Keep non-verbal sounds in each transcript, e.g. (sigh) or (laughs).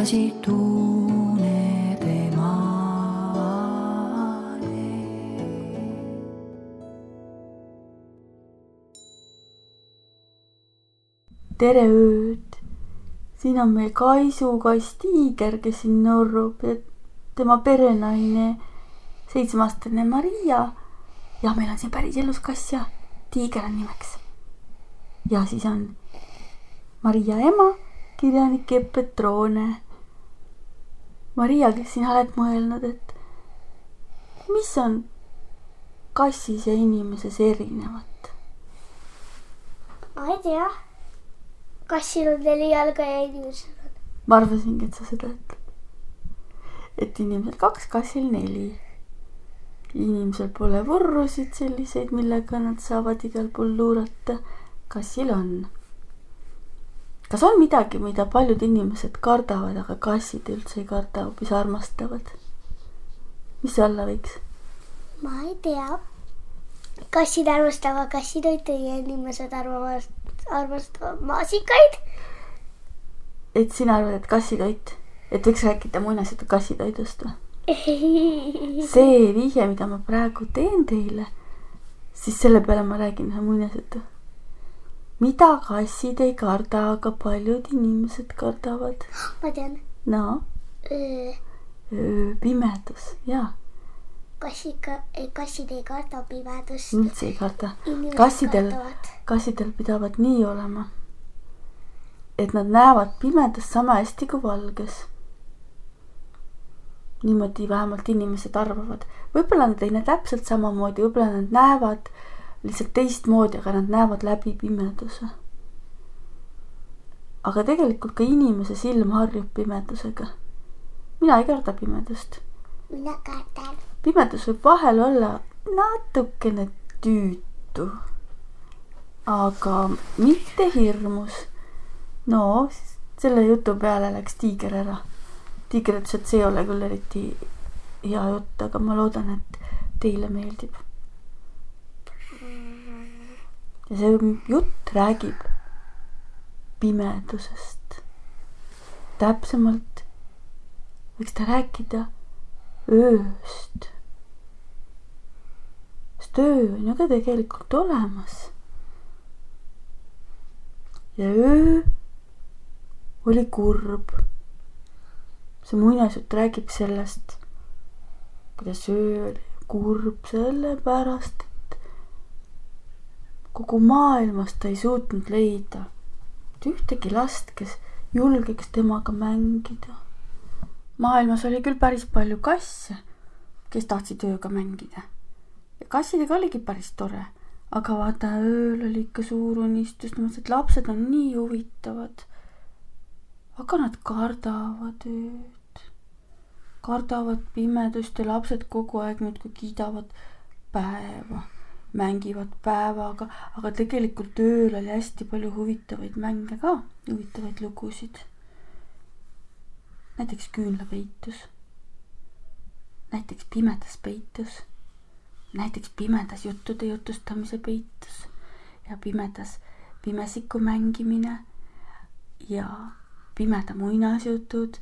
vaatasid unede maale. tere ööd! siin on meil Kaisu kass Tiiger, kes siin norrub ja tema perenaine, seitsmeaastane Maria. ja meil on siin päriselus kass ja Tiiger on nimeks. ja siis on Maria ema, kirjanik Epp Petrone. Maria, kas sina oled mõelnud, et mis on kassis ja inimeses erinevat? ma ei tea. kassil on neli jalga ja inimesel on. ma arvasingi, et sa seda ütled. et inimesel kaks, kassil neli. inimesel pole vurrusid selliseid, millega nad saavad igal pool luurata. kassil on. Kas on midagi, mida paljud inimesed kardavad, aga kassid üldse ei karda, hoopis armastavad? mis see olla võiks? ma ei tea. kassid armastavad kassitoitu ja inimesed arvavad, armastavad maasikaid. et sina arvad, et kassitoit, et võiks rääkida muinasjutu kassitoidust või? (laughs) see vihje, mida ma praegu teen teile, siis selle peale ma räägin ühe muinasjutu. Mida kassid ei karda, aga paljud inimesed kardavad. ma tean. no pimedus ja kassiga, kassid ei karda pimedust. üldse ei karda. kassidel, kassidel pidavat nii olema, et nad näevad pimedas sama hästi kui valges. niimoodi vähemalt inimesed arvavad. võib-olla nad ei näe täpselt samamoodi, võib-olla nad näevad lihtsalt teistmoodi, aga nad näevad läbi pimeduse. aga tegelikult ka inimese silm harjub pimedusega. mina ei karda pimedust mina kardan. pimedus võib vahel olla natukene tüütu, aga mitte hirmus. no selle jutu peale läks tiiger ära. tiiger ütles, et see ei ole küll eriti hea jutt, aga ma loodan, et teile meeldib. Ja see jutt räägib pimedusest. täpsemalt võiks ta rääkida ööst. sest öö on ju ka tegelikult olemas. ja öö oli kurb. see muinasjutt räägib sellest, kuidas öö oli kurb sellepärast, kogu maailmas ta ei suutnud leida ühtegi last, kes julgeks temaga mängida maailmas oli küll päris palju kasse, kes tahtsid ööga mängida. ja kassidega oligi päris tore, aga vaata, ööl oli ikka suur unistus, ta mõtles, et lapsed on nii huvitavad. aga nad kardavad ööd, kardavad pimedust ja lapsed kogu aeg muudkui kiidavad päeva, mängivad päevaga, aga tegelikult ööl oli hästi palju huvitavaid mänge ka, huvitavaid lugusid. Näiteks küünlapeitus, näiteks pimedas peitus, näiteks pimedas juttude jutustamise peitus. Ja pimedas pimesiku mängimine. Ja pimeda muinasjutud.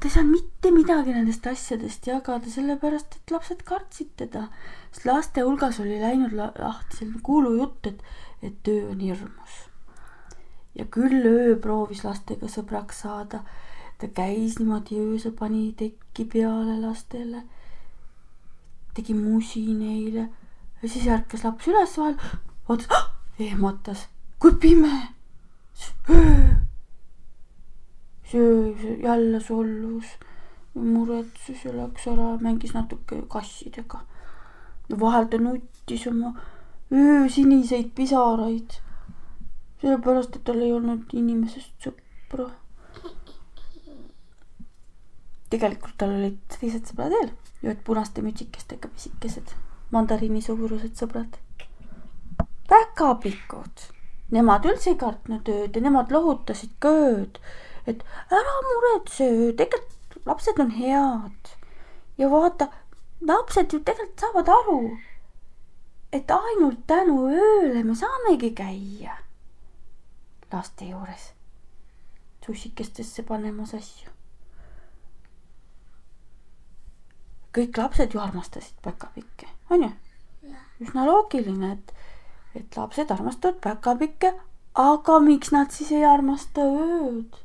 Ta ei saanud mitte midagi nendest asjadest jagada, sellepärast et lapsed kartsid teda, sest laste hulgas oli läinud la- lahti selline kuulujutt, et, et öö on hirmus. ja küll öö proovis lastega sõbraks saada. Ta käis niimoodi öösel, pani tekki peale lastele, tegi musi neile. Ja siis ärkas laps üles vahel, (gasps) vaatas, ehmatas, kui pime, öö jälle sollus, muretses ja läks ära mängis natuke kassidega. vahel ta nuttis oma öösiniseid pisaraid. sellepärast, et tal ei olnud inimesest sõpra. tegelikult tal olid teised sõbrad veel, ühed punaste mütsikestega pisikesed, mandariini suurused sõbrad. päkapikud, nemad üldse ei kartnud ööd ja nemad lohutasid ka ööd, et ära muretse, tegelikult lapsed on head. ja vaata, lapsed ju tegelikult saavad aru, et ainult tänu ööle me saamegi käia laste juures sussikestesse panemas asju. kõik lapsed ju armastasid päkapikke, onju? üsna loogiline, et, et lapsed armastavad päkapikke, aga miks nad siis ei armasta ööd?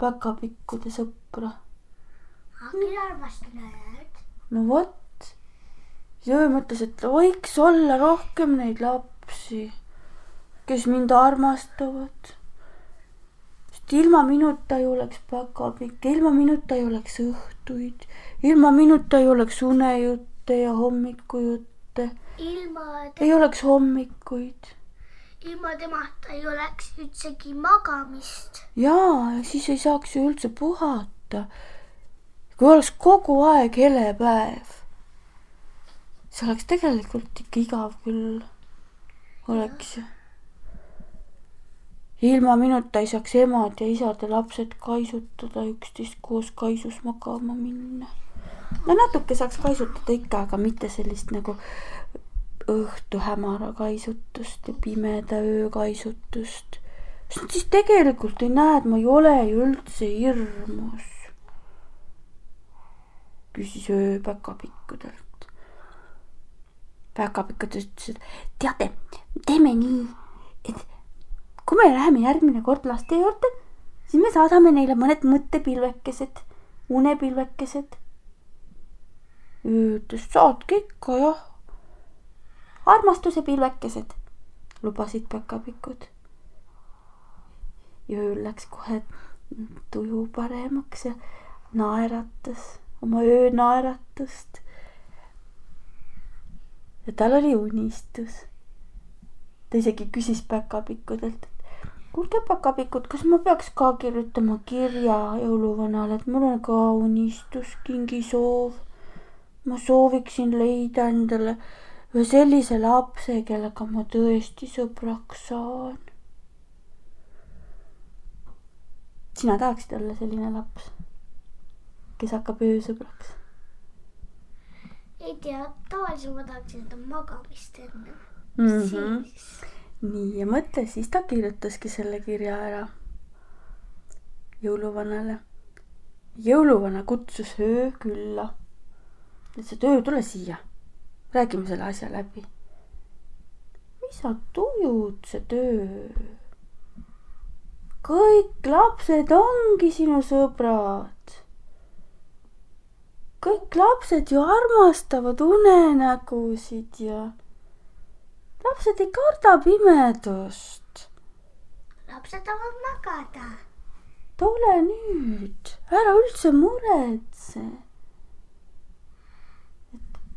Päkapikkude sõpra. küll armastan ööd. no vot, öö mõtles, et võiks olla rohkem neid lapsi, kes mind armastavad sest ilma minuta ei oleks päkapikke, ilma minuta ei oleks õhtuid, ilma minuta ei oleks unejutte ja hommikujutte, ilma ei oleks hommikuid. Ilma temata ei oleks üldsegi magamist. jaa, ja siis ei saaks ju üldse puhata. kui oleks kogu aeg hele päev, see oleks tegelikult ikka igav küll, oleks ju ilma minuta ei saaks emad ja isad ja lapsed kaisutada üksteist koos kaisus magama minna. no natuke saaks kaisutada ikka, aga mitte sellist nagu õhtu hämara kaisutust ja pimeda öö kaisutust. sest nad siis tegelikult ei näe, et ma ei ole ju üldse hirmus. küsis öö päkapikkudelt. päkapikkud ütlesid, teate, teeme nii, et kui me läheme järgmine kord laste juurde, siis me saadame neile mõned mõttepilvekesed, unepilvekesed. ütles, saatke ikka jah. Armastuse pilvekesed, lubasid päkapikud. ööl läks kohe tuju paremaks ja naeratas oma öönaeratust. ja tal oli unistus ta isegi küsis päkapikkudelt, kuulge, päkapikud, kas ma peaks ka kirjutama kirja jõuluvanale, et mul on ka unistus, kingisoov. ma sooviksin leida endale ühe sellise lapse, kellega ma tõesti sõbraks saan. sina tahaksid olla selline laps, kes hakkab öösõbraks? ei tea, tavaliselt ma tahaksin enda magamist enne mm. -hmm. siis nii ja mõtle, siis ta kirjutaski selle kirja ära jõuluvanale. jõuluvana kutsus öö külla. ütles, et öö, tule siia, räägime selle asja läbi. mis sa tujud, see töö? kõik lapsed ongi sinu sõbrad. kõik lapsed ju armastavad unenägusid ja lapsed ei karda pimedust. lapsed tahavad magada. tule nüüd, ära üldse muretse.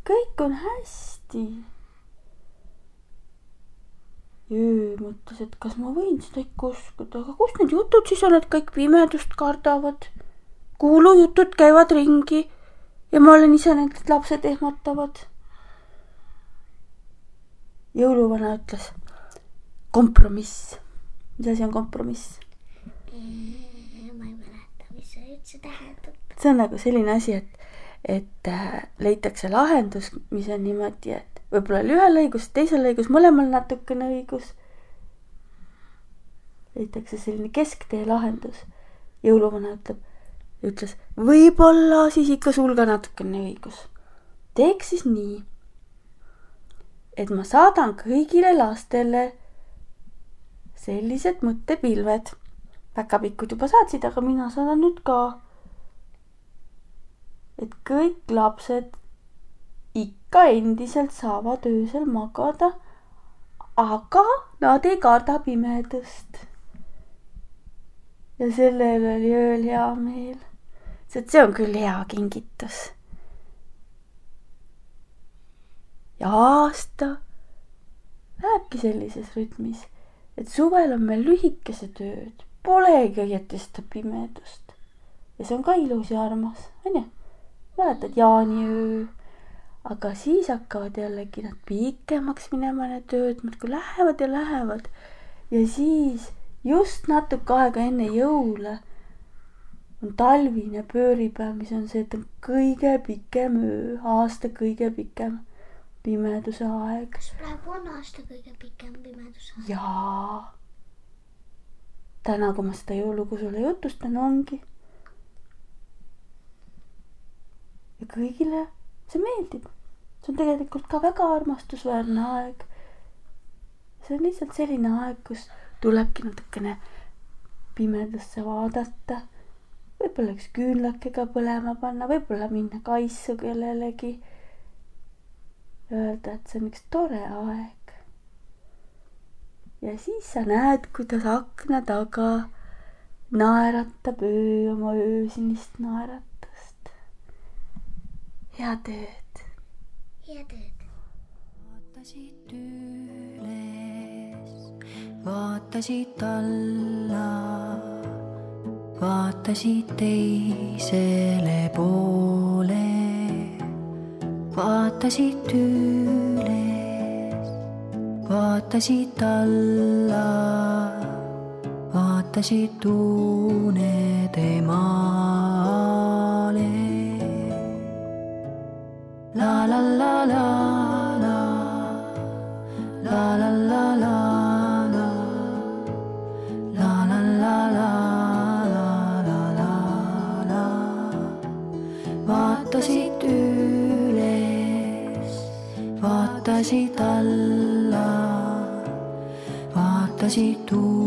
Kõik on hästi. Jüü mõtles, et kas ma võin seda ikka uskuda, aga kust need jutud siis on, et kõik pimedust kardavad? kuulujutud käivad ringi ja ma olen ise need lapsed ehmatavad jõuluvana ütles kompromiss. mis asi on kompromiss? ma ei mäleta, mis see üldse tähendab. see on nagu selline asi, et, et äh, leitakse lahendus, mis on niimoodi, et võib-olla oli ühel õigus, teisel õigus, mõlemal natukene õigus. leitakse selline kesktee lahendus. jõuluvana ütleb, ütles, võib-olla siis ikka sul ka natukene õigus. teeks siis nii et ma saadan kõigile lastele sellised mõttepilved. päkapikud juba saatsid, aga mina saadan nüüd ka. Et kõik lapsed ikka endiselt saavad öösel magada, aga nad ei karda pimedust. ja selle üle oli ööl hea meel. sest see on küll hea kingitus. ja aasta lähebki sellises rütmis, et suvel on meil lühikesed ööd, polegi õieti seda pimedust. ja see on ka ilus ja armas, onju. Mäletad jaaniöö? aga siis hakkavad jällegi nad pikemaks minema, need ööd muudkui lähevad ja lähevad. ja siis just natuke aega enne jõule on talvine pööripäev, mis on see, et on kõige pikem öö, aasta kõige pikem pimeduse aeg. kas praegu on aasta kõige pikem pimeduse aeg? jaa. täna, kui ma seda jõulugu sulle jutustan, ongi. Ja kõigile see meeldib. see on tegelikult ka väga armastusväärne aeg. see on lihtsalt selline aeg, kus tulebki natukene pimedasse vaadata. võib-olla üks küünlakega põlema panna, võib-olla minna kaisu kellelegi. Öelda, et see on üks tore aeg. ja siis sa näed, kuidas akna taga naeratab öö oma öösinist naeratust. Head ööd. head ööd. vaatasid üles, vaatasid alla, vaatasid teisele poole, vaatasid üles, vaatasid alla, vaatasid unede maale. La la la la la. La la la la vaatasid üles, vaatasid alla, vaatasid uue